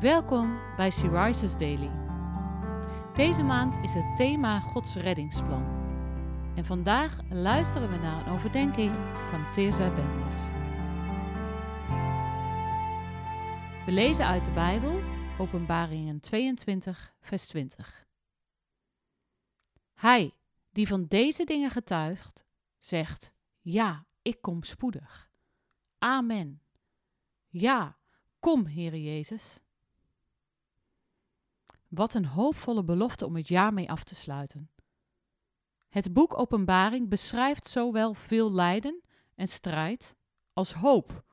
Welkom bij She Rises Daily. Deze maand is het thema Gods reddingsplan. En vandaag luisteren we naar een overdenking van Teerza Bennis. We lezen uit de Bijbel, Openbaringen 22, vers 20. Hij die van deze dingen getuigt, zegt: Ja, ik kom spoedig. Amen. Ja, kom, Heere Jezus. Wat een hoopvolle belofte om het jaar mee af te sluiten. Het boek Openbaring beschrijft zowel veel lijden en strijd als hoop,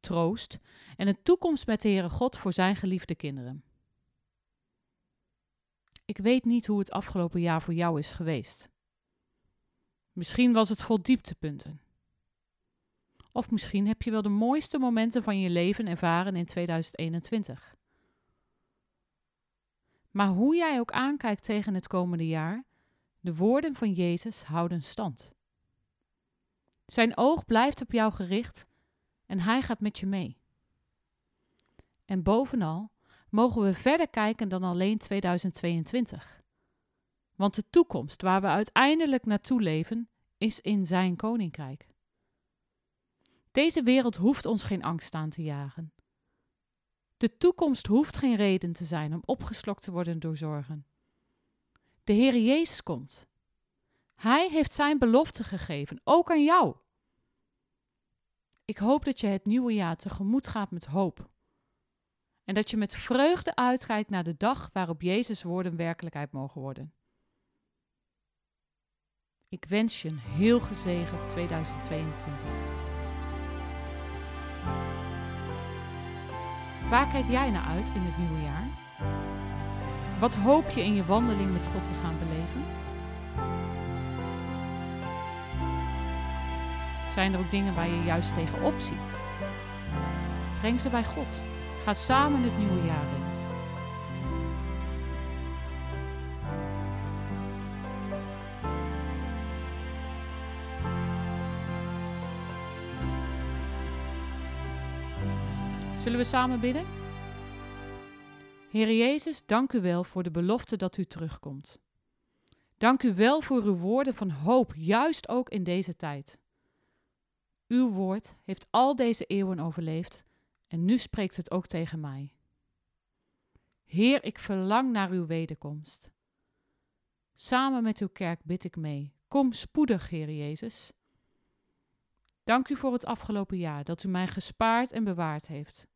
troost en een toekomst met de Heere God voor zijn geliefde kinderen. Ik weet niet hoe het afgelopen jaar voor jou is geweest. Misschien was het vol dieptepunten. Of misschien heb je wel de mooiste momenten van je leven ervaren in 2021. Maar hoe jij ook aankijkt tegen het komende jaar, de woorden van Jezus houden stand. Zijn oog blijft op jou gericht en hij gaat met je mee. En bovenal mogen we verder kijken dan alleen 2022. Want de toekomst waar we uiteindelijk naartoe leven, is in zijn koninkrijk. Deze wereld hoeft ons geen angst aan te jagen. De toekomst hoeft geen reden te zijn om opgeslokt te worden door zorgen. De Heere Jezus komt. Hij heeft zijn belofte gegeven, ook aan jou. Ik hoop dat je het nieuwe jaar tegemoet gaat met hoop. En dat je met vreugde uitkijkt naar de dag waarop Jezus' woorden werkelijkheid mogen worden. Ik wens je een heel gezegend 2022. Waar kijk jij naar uit in het nieuwe jaar? Wat hoop je in je wandeling met God te gaan beleven? Zijn er ook dingen waar je juist tegenop ziet? Breng ze bij God. Ga samen het nieuwe jaar in. Zullen we samen bidden? Heer Jezus, dank u wel voor de belofte dat u terugkomt. Dank u wel voor uw woorden van hoop, juist ook in deze tijd. Uw woord heeft al deze eeuwen overleefd en nu spreekt het ook tegen mij. Heer, ik verlang naar uw wederkomst. Samen met uw kerk bid ik mee. Kom spoedig, Heer Jezus. Dank u voor het afgelopen jaar dat u mij gespaard en bewaard heeft.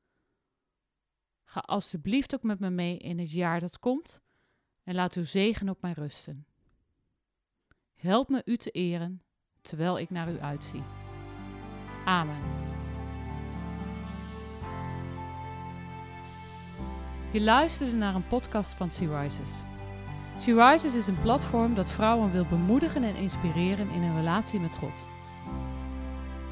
Ga alstublieft ook met me mee in het jaar dat komt en laat uw zegen op mij rusten. Help me u te eren terwijl ik naar u uitzie. Amen. Je luisterde naar een podcast van Sea Rises. Sea Rises is een platform dat vrouwen wil bemoedigen en inspireren in een relatie met God.